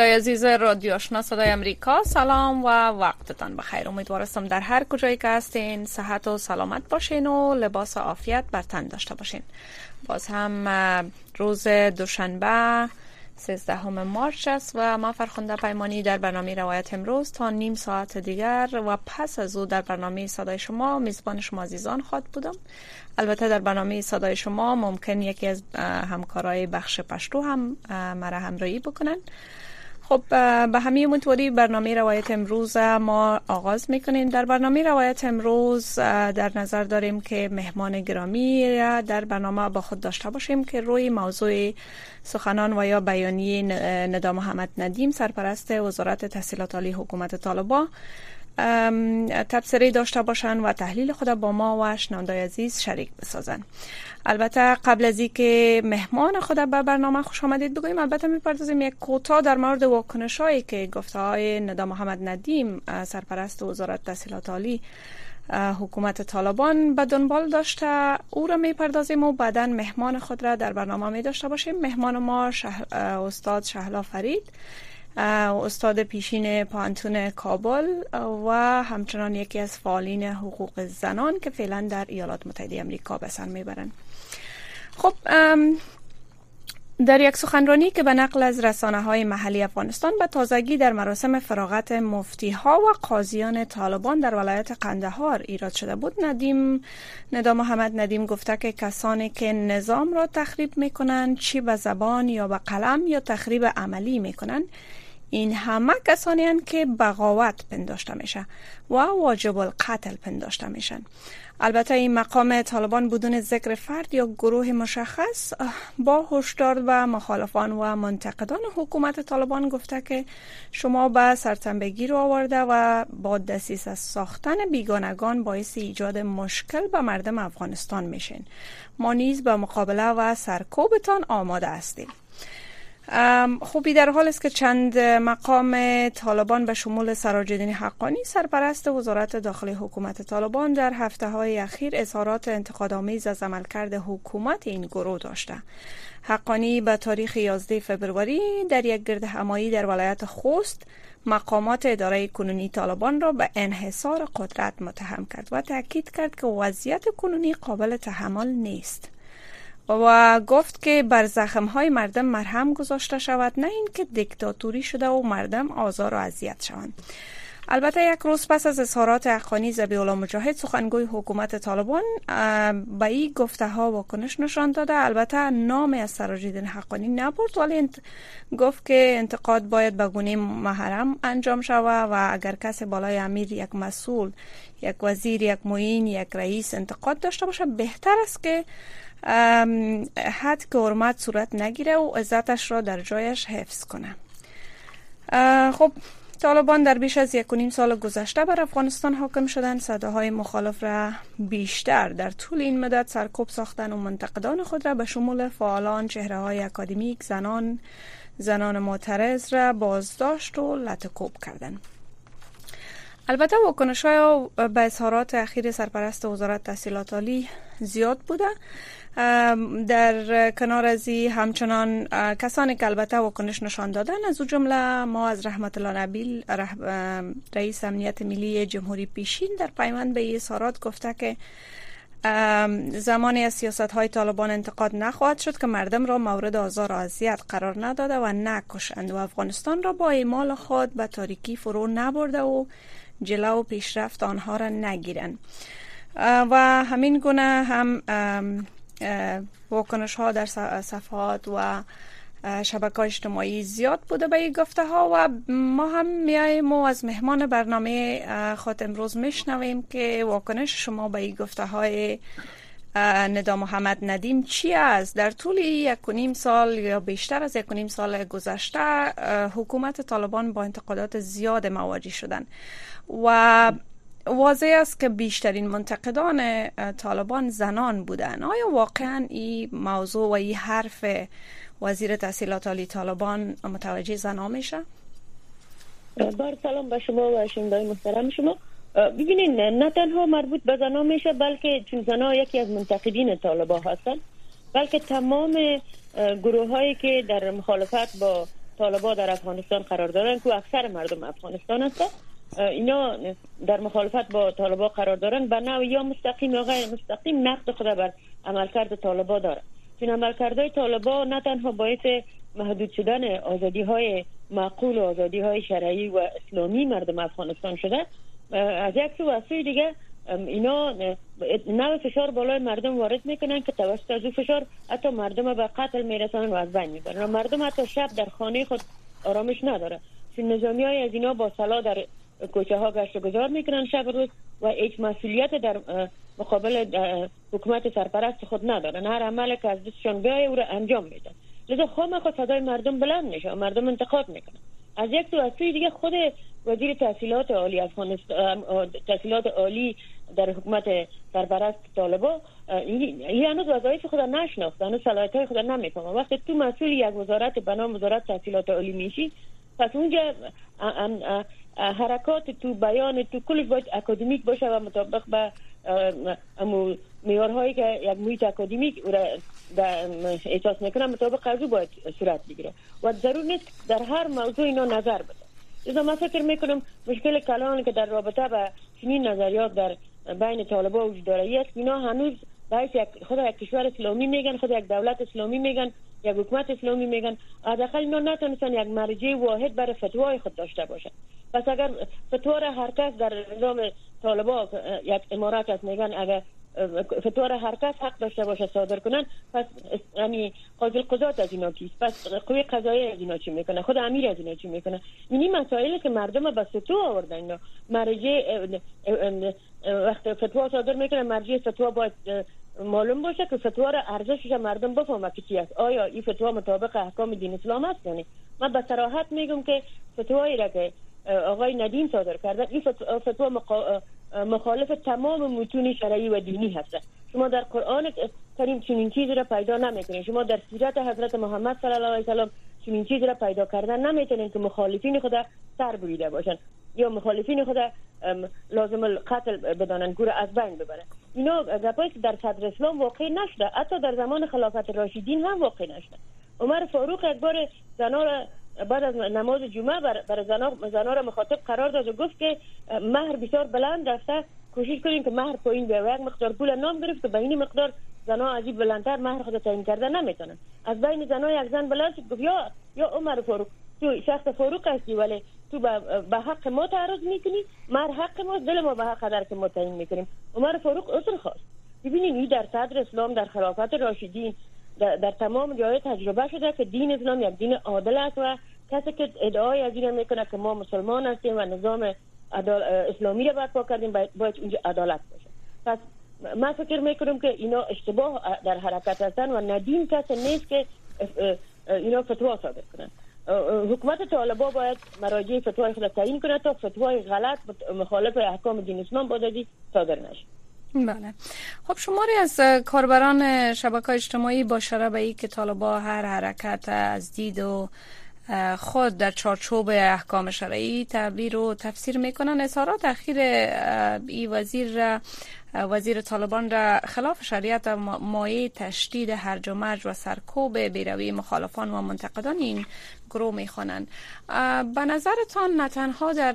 شنوندای عزیز رادیو آشنا صدای امریکا. سلام و وقتتان بخیر. امیدوارستم در هر کجایی که هستین. صحت و سلامت باشین و لباس عافیت بر تن داشته باشین. باز هم روز دوشنبه 13 مارچ است و ما فرخنده پیمانی در برنامه روایت امروز تا نیم ساعت دیگر و پس از او در برنامه صدای شما میزبان شما عزیزان خواد بودم. البته در برنامه صدای شما ممکن یکی از همکارای بخش پشتو هم مرا همراهی بکنن. خب به همین منطوری برنامه روایت امروز ما آغاز می‌کنیم. در برنامه روایت امروز در نظر داریم که مهمان گرامی در برنامه با خود داشته باشیم که روی موضوع سخنان و یا بیانیه ندام محمد ندیم سرپرست وزارت تحصیلات عالی حکومت طالبان. تبصره داشته باشند و تحلیل خود با ما و شنوندای عزیز شریک بسازن. البته قبل از اینکه مهمان خود به برنامه خوش آمدید بگویم البته می‌پردازیم یک کوتاه در مورد واکنش هایی که گفته های ندا محمد ندیم سرپرست وزارت تحصیلات عالی حکومت طالبان به دنبال داشته. او را می‌پردازیم و بعدا مهمان خود را در برنامه می داشته باشیم. مهمان ما استاد شهلا فرید. استاد پیشین پانتون کابل و همچنان یکی از فعالین حقوق زنان که فعلا در ایالات متحده امریکا به سر می‌برند خب در یک سخنرانی که به نقل از رسانه های محلی افغانستان به تازگی در مراسم فراغت مفتی ها و قاضیان طالبان در ولایت قندهار ایراد شده بود ندیم ندا محمد ندیم گفته که کسانی که نظام را تخریب می‌کنند چی به زبان یا به قلم یا تخریب عملی می‌کنند این همه کسانی هستند که بغاوت پنداشته میشه و واجب القتل پنداشته میشن. البته این مقام طالبان بدون ذکر فرد یا گروه مشخص با هشدار و مخالفان و منتقدان حکومت طالبان گفته که شما به سرتنبگی رو آورده و با از ساختن بیگانگان باعث ایجاد مشکل به مردم افغانستان میشین. ما نیز به مقابله و سرکوبتان آماده هستیم. خوبی در حال است که چند مقام طالبان به شمول سراجدین حقانی سرپرست وزارت داخلی حکومت طالبان در هفته های اخیر اظهارات انتقادآمیز از عملکرد حکومت این گروه داشته. حقانی به تاریخ 11 فبروری در یک گرد همایی در ولایت خوست مقامات اداره کنونی طالبان را به انحصار قدرت متهم کرد و تاکید کرد که وضعیت کنونی قابل تحمل نیست. و گفت که بر زخم های مردم مرهم گذاشته شود نه اینکه دیکتاتوری شده و مردم آزار و اذیت شوند البته یک روز پس از اظهارات اخوانی زبی مجاهد سخنگوی حکومت طالبان به این گفته ها واکنش نشان داده البته نام از سراجیدین حقانی نبرد ولی. گفت که انتقاد باید به گونه محرم انجام شود و اگر کسی بالای امیر یک مسئول یک وزیر یک معین یک رئیس انتقاد داشته باشه بهتر است که حد که حرمت صورت نگیره و عزتش را در جایش حفظ کنه. خب طالبان در بیش از یک و نیم سال گذشته بر افغانستان حاکم شدن صداهای مخالف را بیشتر در طول این مدت سرکوب ساختن و منتقدان خود را به شمول فعالان چهره های اکادمیک زنان زنان معترض را بازداشت و لطکوب کردند. البته واکنش های به اظهارات اخیر سرپرست وزارت تحصیلات عالی زیاد بوده. در کنار از همچنان کسانی که البته واکنش نشان دادن از او جمله ما از رحمت الله نبیل رئیس امنیت ملی جمهوری پیشین در پیوند به اظهارات گفته که زمانی از سیاست های طالبان انتقاد نخواهد شد که مردم را مورد آزار و اذیت قرار نداده و نکشند و افغانستان را با ایمال خود به تاریکی فرو نبرده و جلو و پیشرفت آنها را نگیرند. و همین گونه هم واکنش ها در صفحات و شبکه اجتماعی زیاد بوده به این گفته ها و ما هم میاییم و از مهمان برنامه خود امروز میشنویم که واکنش شما به این گفته های ندا محمد ندیم چی است؟ در طول یک و نیم سال یا بیشتر از یک و نیم سال گذشته حکومت طالبان با انتقادات زیاد مواجه شدن و واضح است که بیشترین منتقدان طالبان زنان بودن. آیا واقعا این موضوع و این حرف وزیر تحصیلات عالی طالبان متوجه زنان میشه؟ بار سلام به شما و شنوندای محترم شما. ببینین نه تنها مربوط به زنان میشه بلکه چون زنان یکی از منتقدین طالبا هستن بلکه تمام گروه هایی که در مخالفت با طالبا در افغانستان قرار دارن که اکثر مردم افغانستان هستن. اینا در مخالفت با طالبا قرار دارن به نوع یا مستقیم یا غیر مستقیم نقد خود بر عملکرد طالبا دارن. چون عملکردهای طالبا نه تنها باعث محدود شدن آزادی های معقول و آزادی های شرعی و اسلامی مردم افغانستان شده از یک سو از دیگه اینا نوع فشار بالای مردم وارد می‌کنن که توسط از فشار حتی مردم به قتل می‌رسن و از بین می‌برن. و مردم حتی شب در خانه خود آرامش نداره. چون نظامی های از اینا با سلا در کوچه ها گشت گذار می‌کنن شب روز و هیچ مسئولیت در مقابل حکومت سرپرست خود ندارن. هر عمل که از دستشان بیای او را انجام میدن. لذا خود صدای مردم بلند میشه و مردم انتقاد می‌کنن. از یک تو از دیگه خود وزیر تحصیلات عالی افغانستان تحصیلات عالی در حکومت سرپرست طالبا این هنوز وظایف خود نشناخته هنوز صلاحیت های خود نمی‌فهمه. وقتی تو مسئول یک وزارت به نام وزارت تحصیلات عالی میشی پس اونجا حرکات تو بیان تو کلش باید اکادمیک باشه و مطابق به میارهایی که یک محیط اکادمیک او را احساس می‌کنه مطابق از باید صورت بگیره. و ضرور نیست در هر موضوع اینا نظر بده. اذا من فکر می‌کنم مشکل کلان که در رابطه به چنین نظریات در بین طالبا وجود داره است اینا هنوز باید یک خود یک کشور اسلامی میگن خود یک دولت اسلامی میگن یک حکومت اسلامی میگن. حداقل اینا نتونستن یک مرجع واحد برای فتوای خود داشته باشن. پس اگر فتوا هر کس در نظام طالبا یک امارات است میگن اگر فتوار هر کس حق داشته باشه صادر کنن. پس یعنی قاضی القضات از اینا کیست؟ پس قوی قضایی از اینا چی می‌کنه؟ خود امیر از اینا چی می‌کنه؟ اینی مسائلی که مردم به ستو آوردن اینا. مرجع وقت فتوا صادر می‌کنه مرجع فتوا باید معلوم باشه که فتوا را ارزشش مردم بفهمه که چی است. آیا این فتوا مطابق احکام دین اسلام است یعنی من به صراحت میگم که فتوایی را که آقای ندیم صادر کرده این فتوا مخالف تمام متون شرعی و دینی هست شما در قرآن کریم چنین چیزی را پیدا نمی‌کنید. شما در سیرت حضرت محمد صلی الله علیه و سلم چنین چیزی را پیدا کردن نمی‌تونید که مخالفین خدا سر بریده باشن یا مخالفین خدا لازم القتل بدانن گور از بین ببرن اینا گپایی که در صدر اسلام واقع نشده. حتی در زمان خلافت راشدین هم واقع نشده. عمر فاروق یک بار زنا بعد از نماز جمعه بر, بر زنا, را مخاطب قرار داد و گفت که مهر بسیار بلند رفته. کوشش کنیم که مهر پایین بیاد و یک مقدار پول نام گرفت که به این مقدار زنا عجیب بلندتر مهر خود تعیین کرده نمی‌تونن از بین زنا یک زن بلند شد گفت یا یا عمر فاروق تو شخص فاروق هستی ولی تو به حق ما تعرض می‌کنی. مهر حق ما دل ما به حق در که ما تعیین می‌کنیم. عمر فاروق اصل خواست. ببینید در صدر اسلام در خلافت راشدین در, تمام جای تجربه شده که دین اسلام یک دین عادل است و کسی که ادعای از این می‌کنه که ما مسلمان هستیم و نظام اسلامی را برپا کردیم باید اونجا عدالت باشه. پس من فکر می‌کنم که اینا اشتباه در حرکت هستن و ندیم کسی نیست که اینا فتوا صادر کنن. حکومت طالبا باید مراجع فتوای خود تعیین کنه تا فتوای غلط مخالف احکام دین اسلام بودادی صادر نشه. بله. خب شماری از کاربران شبکه اجتماعی با به ای که طالبا هر حرکت از دید و خود در چارچوب احکام شرعی تعبیر و تفسیر می‌کنن. اظهارات اخیر ای وزیر وزیر طالبان را خلاف شریعت و مایه تشدید هرج و مرج و سرکوب بیروی مخالفان و منتقدان این گروه می‌خوانند. به نظرتان نه تنها در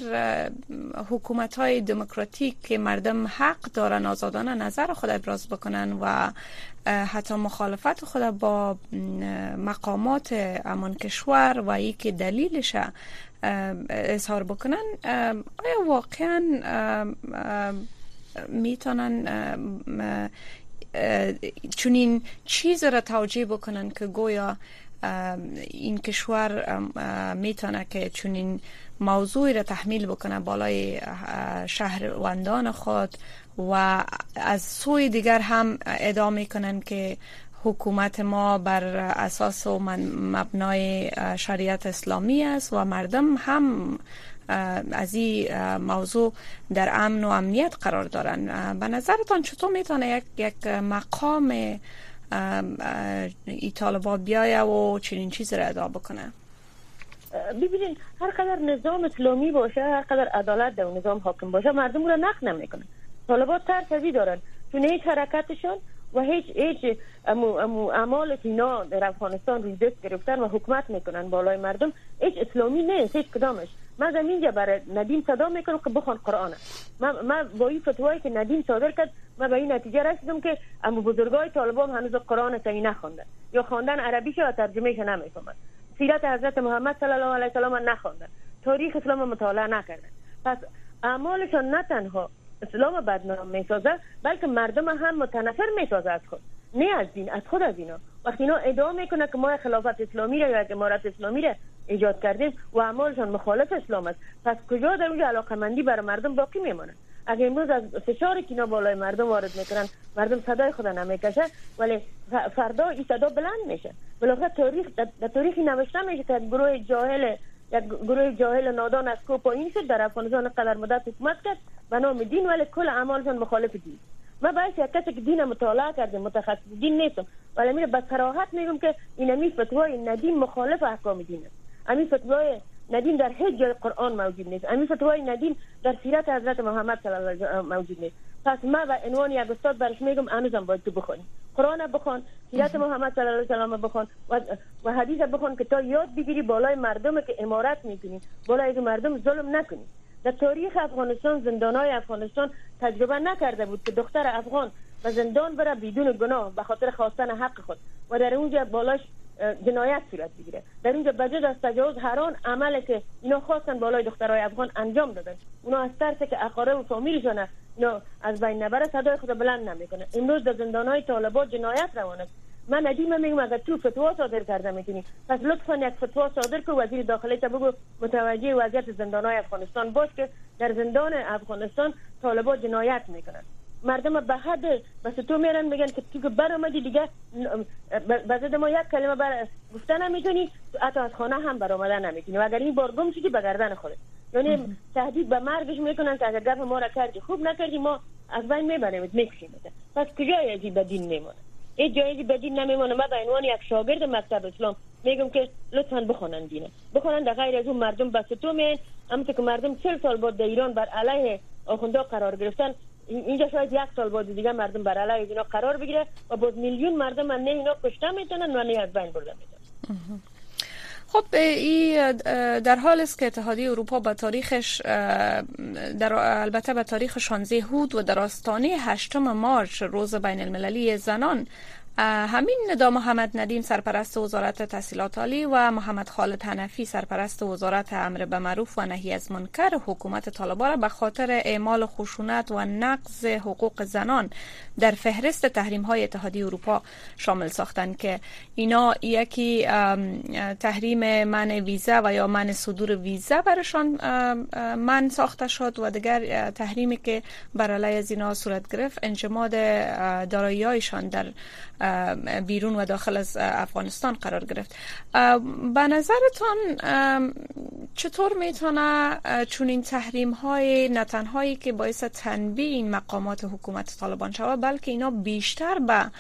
حکومت های دموکراتیک که مردم حق دارن آزادانه نظر خود ابراز بکنن و حتی مخالفت خود با مقامات امان کشور و یکی دلیلش اظهار بکنن آیا واقعا می‌تونن چون این چیز را توجیه بکنن که گویا این کشور می‌تونه که چنین موضوعی را تحمیل بکنه بالای شهروندان خود و از سوی دیگر هم ادعا می‌کنن که حکومت ما بر اساس و مبنای شریعت اسلامی است و مردم هم از این موضوع در امن و امنیت قرار دارن. به نظرتان چطور می‌تونه یک, یک مقام ای طالبا بیایه و چنین چیز را ادعا بکنه. ببینید هر قدر نظام اسلامی باشه هر قدر عدالت در نظام حاکم باشه مردم را نخ نمی‌کنه طالبان ترس دارن. چون هیچ حرکتشون و هیچ هیچ امو, اعمال اینا در افغانستان روی دست گرفتن و حکومت می‌کنن بالای مردم هیچ اسلامی نیست هیچ کدامش. من در اینجا برای ندیم صدا می‌کنم که بخوان قرآن. من, من با این فتوایی که ندیم صادر کرد من به این نتیجه رسیدم که امو بزرگای طالبان هنوز قرآن سعی نخوندن یا خواندن عربیش و ترجمهش نمی‌فهمن سیرت حضرت محمد صلی الله علیه و سلم نخوندن تاریخ اسلام مطالعه نکردن پس اعمالشان نه تنها اسلام بدنام می‌سازه بلکه مردم هم متنفر می‌سازه از خود. نه از دین از خود از اینا. وقتی اینا ادعا می‌کنه که ما خلافت اسلامی را یا امارت اسلامی را ایجاد کردیم و اعمالشان مخالف اسلام است. پس کجا در اونجا علاقمندی برای مردم باقی میمانه؟ اگر امروز از فشاری که اینا بالای مردم وارد می‌کنن مردم صدای خود نمی‌کشه ولی فردا این صدا بلند میشه. بالاخره تاریخ در تاریخی نوشته میشه که گروه جاهل یک گروه جاهل نادان از کو پایین شد در افغانستان قدر مدت حکومت کرد به نام دین ولی کل اعمالشان مخالف دین. ما یک کسی که دین مطالعه کرده متخصص دین نیستم ولی میره به صراحت میگم که این امی فتوای ندین مخالف احکام دین است. امی فتوای ندین در هیچ جای قرآن موجود نیست. امی فتوای ندین در سیرت حضرت محمد صلی الله علیه موجود نیست. پس ما به عنوان یک استاد برش میگم هنوزم باید تو بخونی قرآن بخون سیرت محمد صلی الله علیه و بخون و, و حدیث بخون که تا یاد بگیری بالای مردم که امارت می‌کنی بالای مردم ظلم نکنی. در تاریخ افغانستان زندانای افغانستان تجربه نکرده بود که دختر افغان و زندان بره بدون گناه به خاطر خواستن حق خود و در اونجا بالاش جنایت صورت بگیره. در اونجا بجد از تجاوز هران عمل که اینا خواستن بالای دخترای افغان انجام دادن. اونا از ترس که اقارب و فامیلشون اینا از بین نبره صدای خود بلند نمی‌کنه. امروز در زندانهای طالبات جنایت روان است. من ندیم میگم اگر تو فتوا صادر کرده می‌تونی. پس لطفا یک فتوا صادر که وزیر داخلی تا بگو متوجه وضعیت زندانهای افغانستان باش که در زندان افغانستان طالبات جنایت می‌کنن مردم به حد بس تو میرن میگن که تو که برآمدی دیگه بزد ما یک کلمه بر گفتن نمی‌تونی حتی از خانه هم برآمدن نمی‌تونی. و اگر این بار گم شدی به گردن خودت. یعنی تهدید به مرگش می‌کنن که اگر گپ ما را کردی خوب نکردی ما از بین می‌بریم می‌کشیم. پس کجای عجیب دین میمونه؟ این جایزی بدین نمیمونه. من به عنوان یک شاگرد مکتب اسلام میگم که لطفا بخونن دینه. بخونن در غیر از اون مردم تو میین همونطور که مردم چل سال بعد در ایران بر علیه آخونده قرار گرفتن. اینجا شاید یک سال بعد دیگه مردم بر علیه اینا قرار بگیره و باز میلیون مردم نه اینا کشته می‌تونن و نه از بین برده می‌تونن خب ای در حال است که اتحادیه اروپا به تاریخش در البته به تاریخ 16 هود و در آستانه 8 مارچ روز بین المللی زنان همین ندا محمد ندیم سرپرست وزارت تحصیلات عالی و محمد خالد حنفی سرپرست وزارت امر به معروف و نهی از منکر. حکومت طالبان را به خاطر اعمال خشونت و نقض حقوق زنان در فهرست تحریم های اتحادیه اروپا شامل ساختند که اینا یکی تحریم من ویزا و یا من صدور ویزا برشان من ساخته شد و دیگر تحریمی که بر علیه از اینا صورت گرفت انجماد دارایی‌هایشان در بیرون و داخل از افغانستان قرار گرفت. به نظرتان چطور می‌تونه چون این تحریم های نه تنهایی که باعث تنبیه این مقامات حکومت طالبان شود بلکه اینا بیشتر به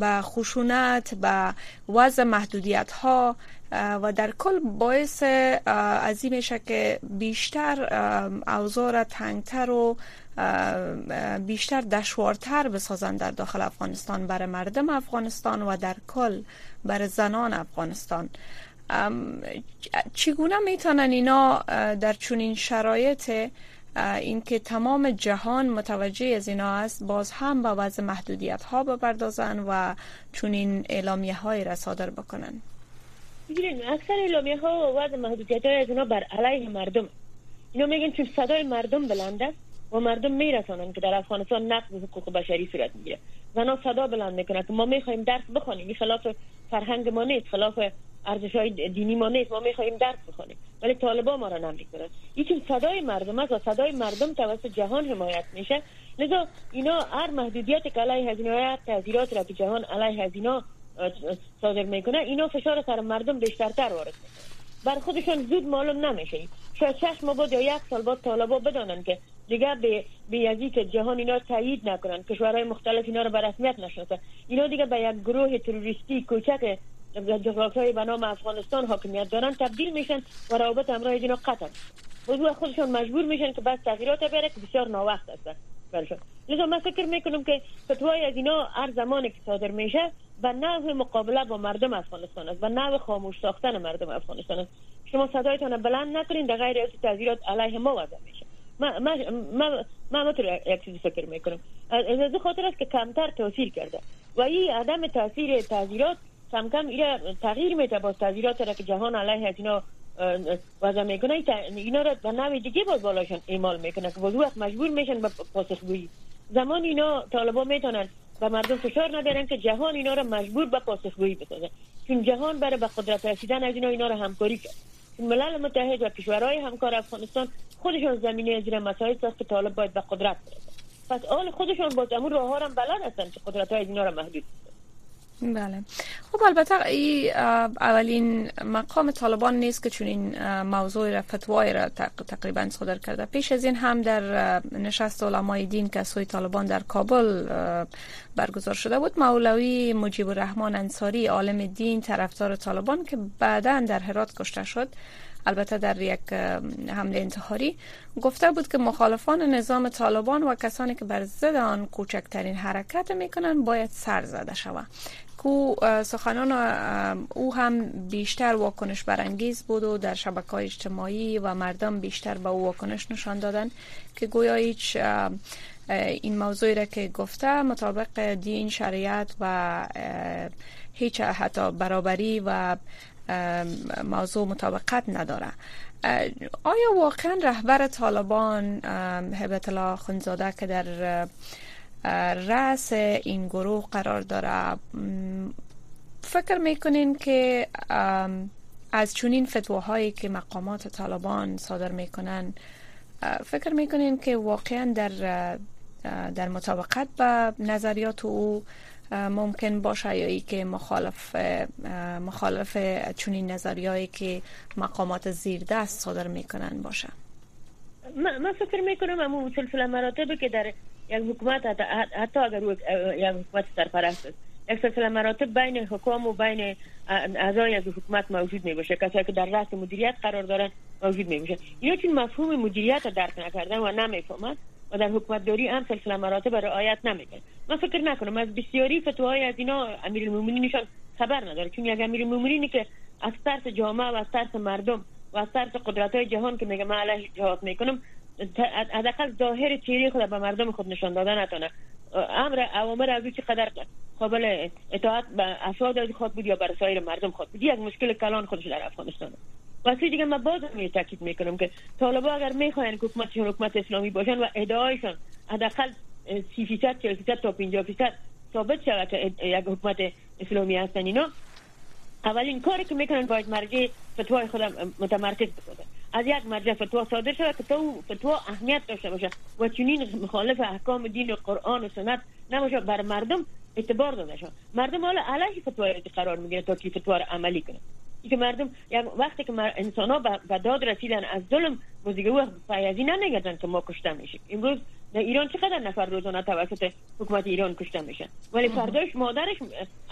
به خشونت به وضع محدودیت ها و در کل باعث از این میشه که بیشتر اوضاع تنگتر و بیشتر دشوارتر بسازن در داخل افغانستان برای مردم افغانستان و در کل برای زنان افغانستان. چگونه می‌تونن اینا در چنین شرایط اینکه تمام جهان متوجه از اینا است باز هم با وضع محدودیت ها بپردازن و چنین اعلامیه های را صادر بکنن؟ بگیرین اکثر اعلامیه ها و وضع محدودیت های از اینا بر علیه مردم. اینا میگن چون صدای مردم بلنده و مردم میرسانن که در افغانستان نقض حقوق بشری صورت می‌گیره. زنها صدا بلند می‌کنن که ما می‌خوایم درس بخونیم این خلاف فرهنگ ما نیست خلاف ارزش های دینی ما نیست. ما می‌خوایم درس بخونیم ولی طالبان ما را نمی‌کنن این صدای مردم است و صدای مردم توسط جهان حمایت میشه. لذا اینا هر محدودیت که علیه هزینه هر تغییرات را که جهان علیه هزینه صادر می‌کنه اینا فشار سر مردم بیشترتر وارد می‌کنه. بر خودشون زود معلوم نمیشه شاید شش ماه بعد یا یک سال بعد طالبا بدانن که دیگه به به که جهان اینا تایید نکنن کشورهای مختلف اینا رو به رسمیت نشناسه اینا دیگه به یک گروه تروریستی کوچک جغرافیای به نام افغانستان حاکمیت دارن تبدیل میشن و روابط همراه اینا قطع میشن. خودشون مجبور میشن که بس تغییرات بره که بسیار ناوقت هستن برشون لذا من فکر می‌کنم که فتوای از اینا هر زمانی که صادر میشه به نوع مقابله با مردم افغانستان است و نوع خاموش ساختن مردم افغانستان است. شما صدایتان بلند نکنین در غیر از تغییرات علیه ما وضع میشه. ما ما ما ما یک چیزی فکر می‌کنم. از خاطر است که کمتر تاثیر کرده. و این عدم تاثیر تغییرات کم کم تغییر میده. با تغییرات را که جهان علیه از اینا وضع می‌کنه اینا را به نوع دیگه باز بالاشان ایمال می‌کنه که باز وقت مجبور میشن به پاسخگویی زمان اینا طالبا می‌تونن و مردم فشار ندارن که جهان اینا را مجبور به پاسخگویی بسازه چون جهان برای به قدرت رسیدن از اینا اینا را همکاری کرد. ملل متحد و کشورهای همکار افغانستان خودشون زمینه زیر مسائل ساخت که طالب باید به قدرت برسه. پس آل خودشون با امور راه هم بلد هستن که قدرت های اینا را محدود بله. خب البته ای اولین مقام طالبان نیست که چون این موضوع را فتوای را تقریبا صادر کرده. پیش از این هم در نشست علمای دین که سوی طالبان در کابل برگزار شده بود مولوی مجیب الرحمن انصاری عالم دین طرفدار طالبان که بعدا در هرات کشته شد البته در یک حمله انتحاری گفته بود که مخالفان نظام طالبان و کسانی که بر ضد آن کوچکترین حرکت می‌کنن باید سر زده شود کو سخنان او هم بیشتر واکنش برانگیز بود و در شبکه های اجتماعی و مردم بیشتر به او واکنش نشان دادن که گویا هیچ این موضوعی را که گفته مطابق دین شریعت و هیچ حتی برابری و موضوع مطابقت نداره. آیا واقعا رهبر طالبان هبت الله خنزاده که در رأس این گروه قرار داره. فکر می‌کنین که از چونین فتواهایی که مقامات طالبان صادر می‌کنن فکر می‌کنین که واقعا در در مطابقت به نظریات او ممکن باشه یا ای که مخالف مخالف چنین نظریهایی که مقامات زیر دست صادر می‌کنن باشه؟ من فکر می‌کنم امو سلسله مراتب که در یک حکومت حتی اگر یک حکومت سرپرست است. یک سلسله مراتب بین حکام و بین اعضای از حکومت موجود می باشه کسایی که در رأس مدیریت قرار دارن موجود می باشه اینا چون مفهوم مدیریت درک نکردن و نمی‌فهمند و در حکومت داری هم سلسله مراتب رعایت نمی‌کنه. من فکر نکنم. از بسیاری فتواهای از اینا امیرالمومنینشان خبر نداره. چون یک امیرالمومنینی که از ترس جامعه و از ترس مردم و از ترس قدرت های جهان که میگه من علیه جهاد می‌کنم حداقل ظاهر چهره خود به مردم خود نشان دادن نتونه. امر اوامر از قدر قابل اطاعت به افراد از خود بود یا بر سایر مردم خود بود. یک مشکل کلان خودش در افغانستان و دیگه من باز می تاکید می‌کنم که طالبا اگر می‌خواین که حکومتشون حکومت اسلامی باشن و ادعایشان حداقل 30 فیصد 40 فیصد تا 50 فیصد ثابت شود که یک حکومت اسلامی هستن اینا اولین کاری که می‌کنن باید مرجع فتوای خودم متمرکز بسازن از یک مرجع فتوا صادر شده که تو فتوا اهمیت داشته باشه و چنین مخالف احکام دین و قرآن و سنت نباشه بر مردم اعتبار داده شد مردم حالا علیه فتوای قرار می‌گیره تا که فتوا عملی کنه. که مردم یعنی وقتی که انسان ها به داد رسیدن از ظلم موزیگه وقت پیازی نمیگردن که ما کشته میشیم. امروز در ایران چقدر نفر روزانه توسط حکومت ایران کشته میشن ولی فرداش مادرش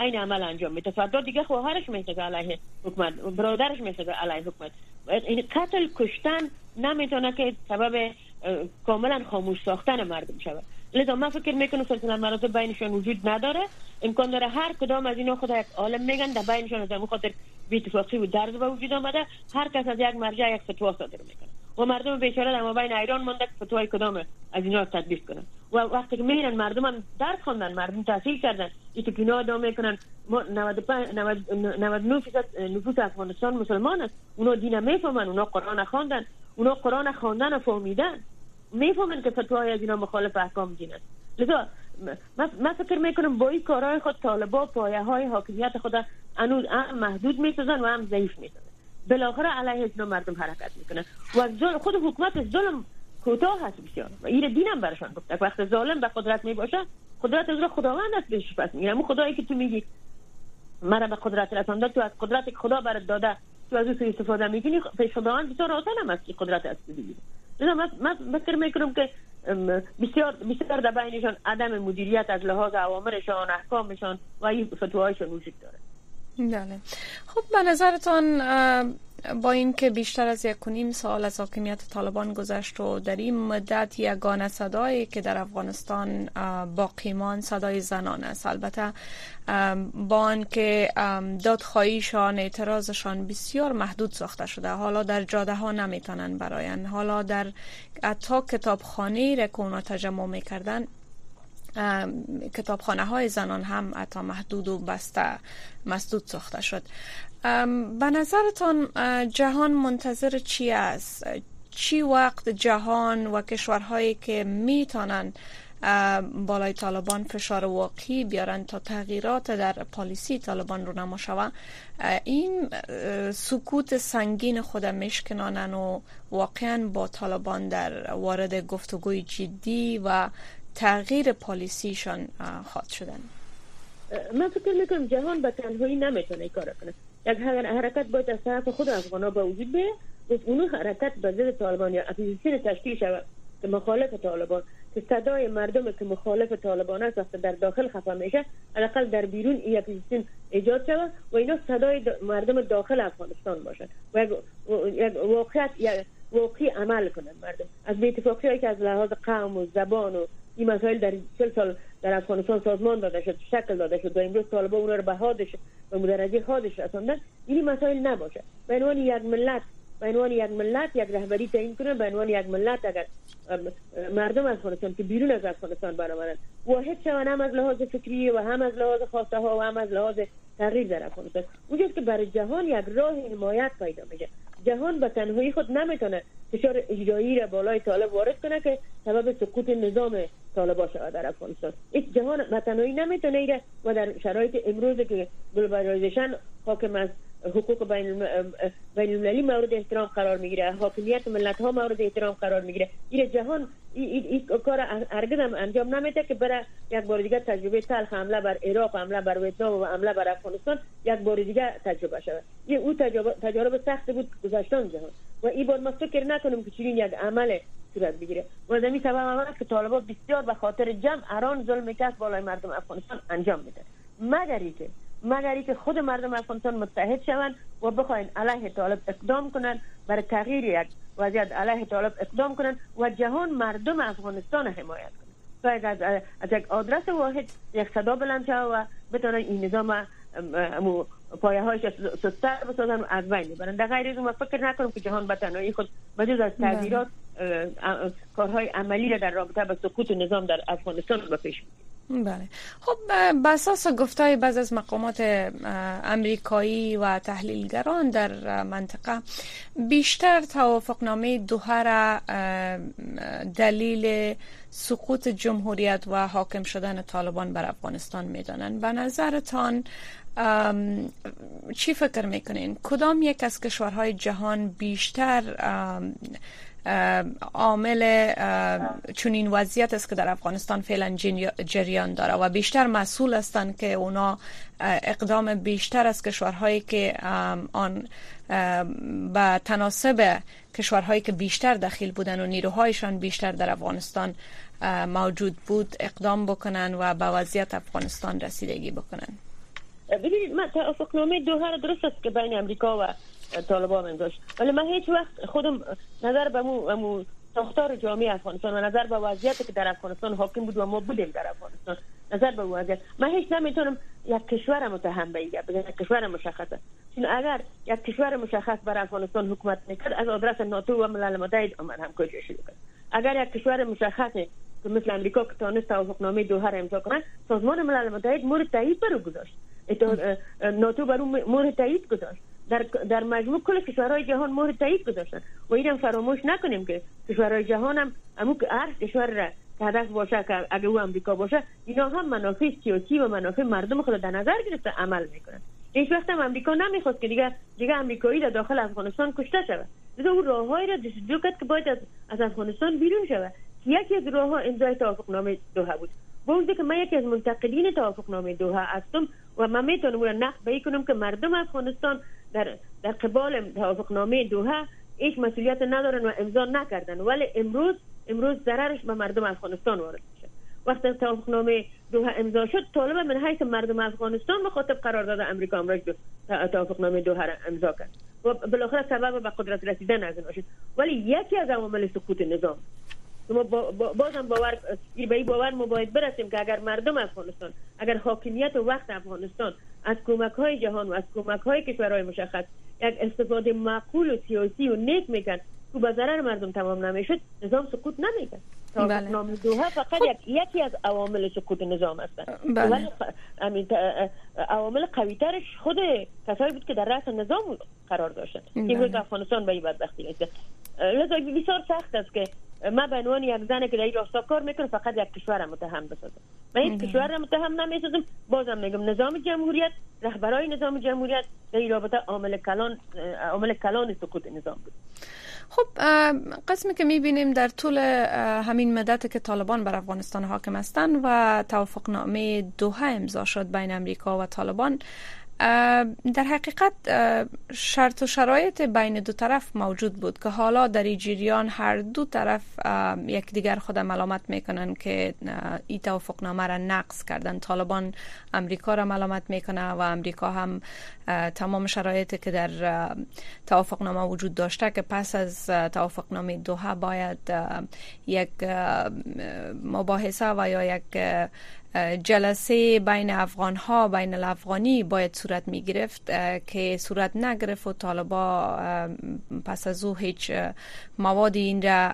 این عمل انجام میده. فردا دیگه خواهرش می‌سازه علیه حکومت برادرش می‌سازه علیه حکومت. این قتل کشتن نمی‌تونه که سبب کاملا خاموش ساختن مردم شود. لذا من فکر می‌کنم سلسله مراتب بینشان وجود نداره. امکان داره هر کدام از اینا خود یک عالم میگن در بینشان از خاطر بیتفاقی و درز به وجود آمده. هر کس از یک مرجع یک فتوا صادر می‌کنه. و مردم بیچاره در مابین ایران مونده که فتوای کدام از اینا تطبیق کنن. و وقتی که میرن مردم هم درس خوندن مردم تحصیل کردن. این که اینا ادعا می‌کنن. 99 فیصد نفوس افغانستان مسلمان است. اونا دین می‌فهمن اونا قرآن خواندن اونا قرآن خواندن و فهمیدن. می‌فهمن که فتوای از اینا مخالف احکام دین است. لذا من فکر می‌کنم با این کارهای خود طالبا پایه های حاکمیت خود انوز هم محدود می‌سازن و هم ضعیف می‌سازن. بالاخره علیه اینا مردم حرکت می‌کنن. و خود حکومت ظلم کوتاه هست بسیار. و این دینم برشان گفته. وقت ظالم به قدرت می باشه قدرت از خداوند است بهش پس همون خدایی که تو میگی مرا به قدرت رسانده تو از قدرت خدا برات داده تو از او استفاده می‌کنی پیش خداوند آسان هم است که قدرت است من من فکر می‌کنم که بسیار بسیار در بینشان عدم مدیریت از لحاظ اوامرشان احکامشان و این فتوهایشان وجود داره. بله. خب به نظرتان با اینکه بیشتر از یک کنیم سال از حاکمیت طالبان گذشت و در این مدت یگانه صدایی که در افغانستان باقیمان صدای زنان است. البته با آنکه دادخواهیشان اعتراضشان بسیار محدود ساخته شده. حالا در جاده ها نمی‌تونن براین حالا در حتی کتابخانه را که اونا تجمع می‌کردن کتابخانه های زنان هم حتی محدود و بسته مسدود ساخته شد. به نظرتان جهان منتظر چی است؟ چی وقت جهان و کشورهایی که می‌تونن بالای طالبان فشار واقعی بیارن تا تغییرات در پالیسی طالبان رو نما این سکوت سنگین خود میشکنانن و واقعا با طالبان در وارد گفتگوی جدی و تغییر policy شان خواهد شدن. من فکر می‌کنم جهان به تنهایی نمی‌تونه کار کنه. یک حرکت باید از طرف خود افغان به وجود بیه اونو حرکت به ضد طالبان یا اپوزیسیون تشکیل شود که مخالف طالبان. که صدای مردم که مخالف طالبان است وقت در داخل خفه میشه حداقل در بیرون این اپوزیسیون ایجاد شود و اینا صدای مردم داخل افغانستان باشد و یک واقعیت واقعی عمل کنند مردم. از بیتفاقی که از لحاظ قوم و زبان و این مسائل در چل سال در افغانستان سازمان داده شد شکل داده شد و امروز طالبا اون رو به حادش و مدرجه حادش رساندن این مسائل نباشه. به عنوان یک ملت به عنوان یک ملت یک رهبری تعیین کنن به عنوان یک ملت اگر مردم افغانستان که بیرون از افغانستان برآمدن واحد شون هم از لحاظ فکری و هم از لحاظ خواسته ها و هم از لحاظ تغییر در افغانستان. اونجاست که برای جهان یک راه حمایت پیدا میشه. جهان به تنهایی خود نمی‌تونه فشار اجرایی را بالای طالب وارد کنه که سبب سقوط نظام طالبا شود در افغانستان. این جهان به تنهایی نمی‌تونه ایره و در شرایط امروز که globalization حاکم است حقوق بین المللی مورد احترام قرار می‌گیره. حاکمیت ملت ها مورد احترام قرار می‌گیره. این جهان این کار هرگز انجام نمیده که برای یک بار دیگه تجربه تلخ حمله بر عراق حمله بر ویتنام و حمله بر افغانستان یک بار دیگه تجربه شود. این او تجربه سخت بود گذشتن جهان. و این بار ما فکر نکنیم که چنین یک عمل صورت بگیره. و زمین سبب است که طالبان بسیار به خاطر جمع اران ظلم کس بالای مردم افغانستان انجام میده مگر اینکه مگر که خود مردم افغانستان متحد شوند و بخواین علیه طالب اقدام کنند برای تغییر یک وضعیت علیه طالب اقدام کنند و جهان مردم افغانستان حمایت کنند تا از, از یک آدرس واحد یک صدا بلند شود و این نظام پایه هایش سستر بسازن و از بین ببرن. در غیر از فکر نکنم که جهان به تنهایی خود بجز از. تغییرات کارهای عملی را در رابطه با سقوط نظام در افغانستان به پیش بله. خب به اساس گفتای بعض از مقامات امریکایی و تحلیلگران در منطقه بیشتر توافقنامه دوحه را دلیل سقوط جمهوریت و حاکم شدن طالبان بر افغانستان می‌دانند. به نظرتان چی فکر می‌کنین؟ کدام یک از کشورهای جهان بیشتر عامل چنین وضعیت است که در افغانستان فعلا جریان داره و بیشتر مسئول هستند که اونا اقدام بیشتر از کشورهایی که آن به تناسب کشورهایی که بیشتر دخیل بودن و نیروهایشان بیشتر در افغانستان موجود بود اقدام بکنن و به وضعیت افغانستان رسیدگی بکنن. ببینید من توافقنامه دوها درست است که بین امریکا و طالبان امضاش ولی من هیچ وقت خودم نظر به مو, ساختار جامعه افغانستان و نظر به وضعیتی که در افغانستان حاکم بود و ما بودیم در افغانستان. نظر به وضعیت. من هیچ نمی‌تونم یک کشور متهم بگم یک کشور مشخصه. چون اگر یک کشور مشخص بر افغانستان حکومت می‌کرد از آدرس ناتو و ملل متحد آمد هم کجا کرد. اگر یک کشور مشخصه که مثل امریکا که تانست توافقنامه دوحه را امضا کنه سازمان ملل متحد مورد تایید برو گذاشت. ناتو بر اون مورد تایید گذاشت. در در مجموع کل کشورهای جهان مهر تایید گذاشتن. و اینم فراموش نکنیم که کشورهای جهان هم همون هر کشور را هدف باشه که اگه او امریکا باشه اینا هم منافع سیاسی و منافع مردم خود در نظر گرفته عمل می‌کنن. هیچ وقت هم امریکا نمی‌خواست که دیگه دیگه امریکایی در داخل افغانستان کشته شود. لذا اون راههایی را جستجو کرد که باید از, از افغانستان بیرون شود. یکی از راه ها امضای توافقنامه دوحه بود. با که من یکی از منتقدین توافقنامه دوحه هستم و من می‌تونم اون نقد کنم که مردم افغانستان در در قبال توافقنامه دوحه هیچ مسئولیت ندارن و امضا نکردن. ولی امروز امروز ضررش به مردم افغانستان وارد میشه. وقتی توافقنامه دوحه امضا شد طالب من حیث مردم افغانستان مخاطب قرار داده امریکا امروز توافقنامه دوحه را امضا کرد. و بالاخره سبب به قدرت رسیدن از شد ولی یکی از عوامل سقوط نظام. ما بازم باور به باور ما باید برسیم که اگر مردم افغانستان اگر حاکمیت وقت افغانستان از کمک های جهان و از کمک های کشورهای مشخص یک استفاده معقول و سیاسی و نیک می‌کرد که به ضرر مردم تمام نمی‌شد نظام سقوط نمی‌کرد بله. نام دوها فقط خب. یکی از عوامل سقوط نظام هستند بله. عوامل قویترش خود کسایی بود که در رأس نظام قرار داشتن بله. که افغانستان به این بدبختی نیست لذا بسیار سخت است که ما به عنوان یک زن که در این راستا کار می‌کنه فقط یک کشور متهم بسازم من این کشور را متهم نمی‌سازم بازم میگم نظام جمهوریت رهبرای نظام جمهوریت در این رابطه عامل کلان عامل کلان سقوط نظام بود. خب قسمی که می‌بینیم در طول همین مدت که طالبان بر افغانستان حاکم هستند و توافقنامه دوحه امضا شد بین امریکا و طالبان در حقیقت شرط و شرایط بین دو طرف موجود بود که حالا در این جریان هر دو طرف یکدیگر خود ملامت می‌کنن که این توافقنامه را نقض کردن. طالبان امریکا را ملامت می‌کنه و امریکا هم تمام شرایطی که در توافقنامه وجود داشته که پس از توافقنامه دوها باید یک مباحثه و یا یک جلسه بین افغان ها بین الافغانی باید صورت می گرفت که صورت نگرفت و طالبا پس از او هیچ موادی این را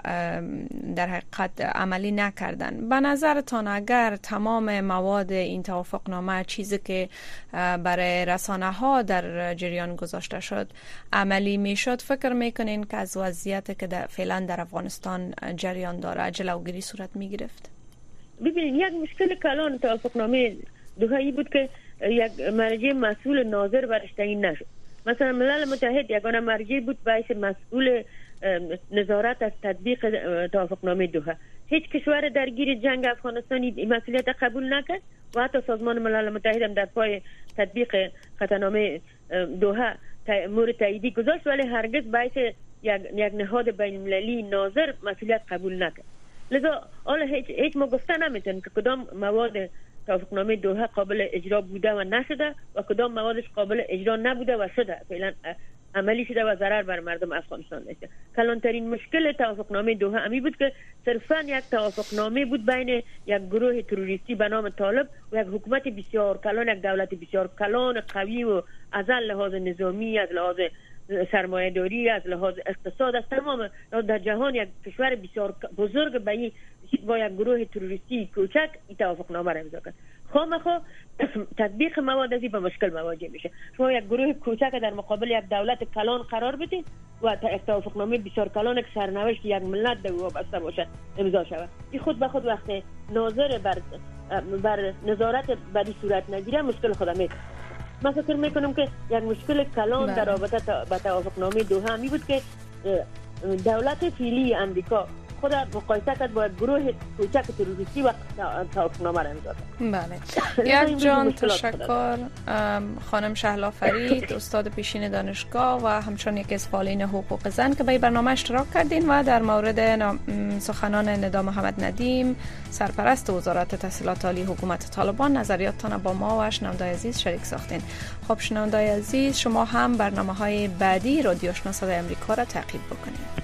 در حقیقت عملی نکردن. به نظرتان اگر تمام مواد این توافقنامه چیزی که برای رسانه ها در جریان گذاشته شد عملی می‌شد فکر می‌کنین که از وضعیت که فعلا در افغانستان جریان داره جلوگیری صورت می گرفت ببینید یک مشکل کلان توافقنامه دوهایی بود که یک مرجع مسئول ناظر برش تعیین نشد. مثلا ملل متحد یگانه مرجع بود باعث مسئول نظارت از تطبیق توافقنامه دوها. هیچ کشور درگیر جنگ افغانستانی مسئولیت قبول نکرد و حتی سازمان ملل متحد هم در پای تطبیق قطعنامه دوها مورد تاییدی گذاشت ولی هرگز باعث یک نهاد بین المللی ناظر مسئولیت قبول نکرد. لذا حالا هیچ, هیچ ما گفته نمیتون که کدام مواد توافقنامه دوحه قابل اجرا بوده و نشده و کدام موادش قابل اجرا نبوده و شده. فعلا عملی شده و ضرر بر مردم افغانستان نشه کلانترین مشکل توافقنامه دوحه امی بود که صرفا یک توافقنامه بود بین یک گروه تروریستی به نام طالب و یک حکومت بسیار کلان یک دولت بسیار کلان قوی و از لحاظ نظامی از لحاظ سرمایه داری از لحاظ اقتصاد از تمام در جهان یک کشور بسیار بزرگ به این با یک گروه تروریستی کوچک توافق نامه را امضا کرد. خامخا تطبیق مواد ازی به مشکل مواجه میشه. شما یک گروه کوچک در مقابل یک دولت کلان قرار بدید و توافق نامه بسیار کلان که سرنوشت یک ملت به وابسته باشد امضا شود. این خود به خود وقت ناظر بر بر نظارت بدی صورت نگیره مشکل خود می‌کنه من فکر می‌کنم که یک مشکل کلان در. رابطه با توافقنامه دوها می بود که دولت فیلی امریکا خود مقایسه کرد با گروه کوچک تروریستی و توافقنامه را امضا بله یک جان تشکر. خانم شهلا فرید استاد پیشین دانشگاه و همچنان یکی از فعالین حقوق زن که به برنامه اشتراک کردین و در مورد سخنان ندا محمد ندیم سرپرست وزارت تحصیلات عالی حکومت طالبان نظریاتتان با ما و شنوندای عزیز شریک ساختین. خب شنوندای عزیز شما هم برنامه های بعدی رادیو شناسای امریکا را تعقیب بکنید.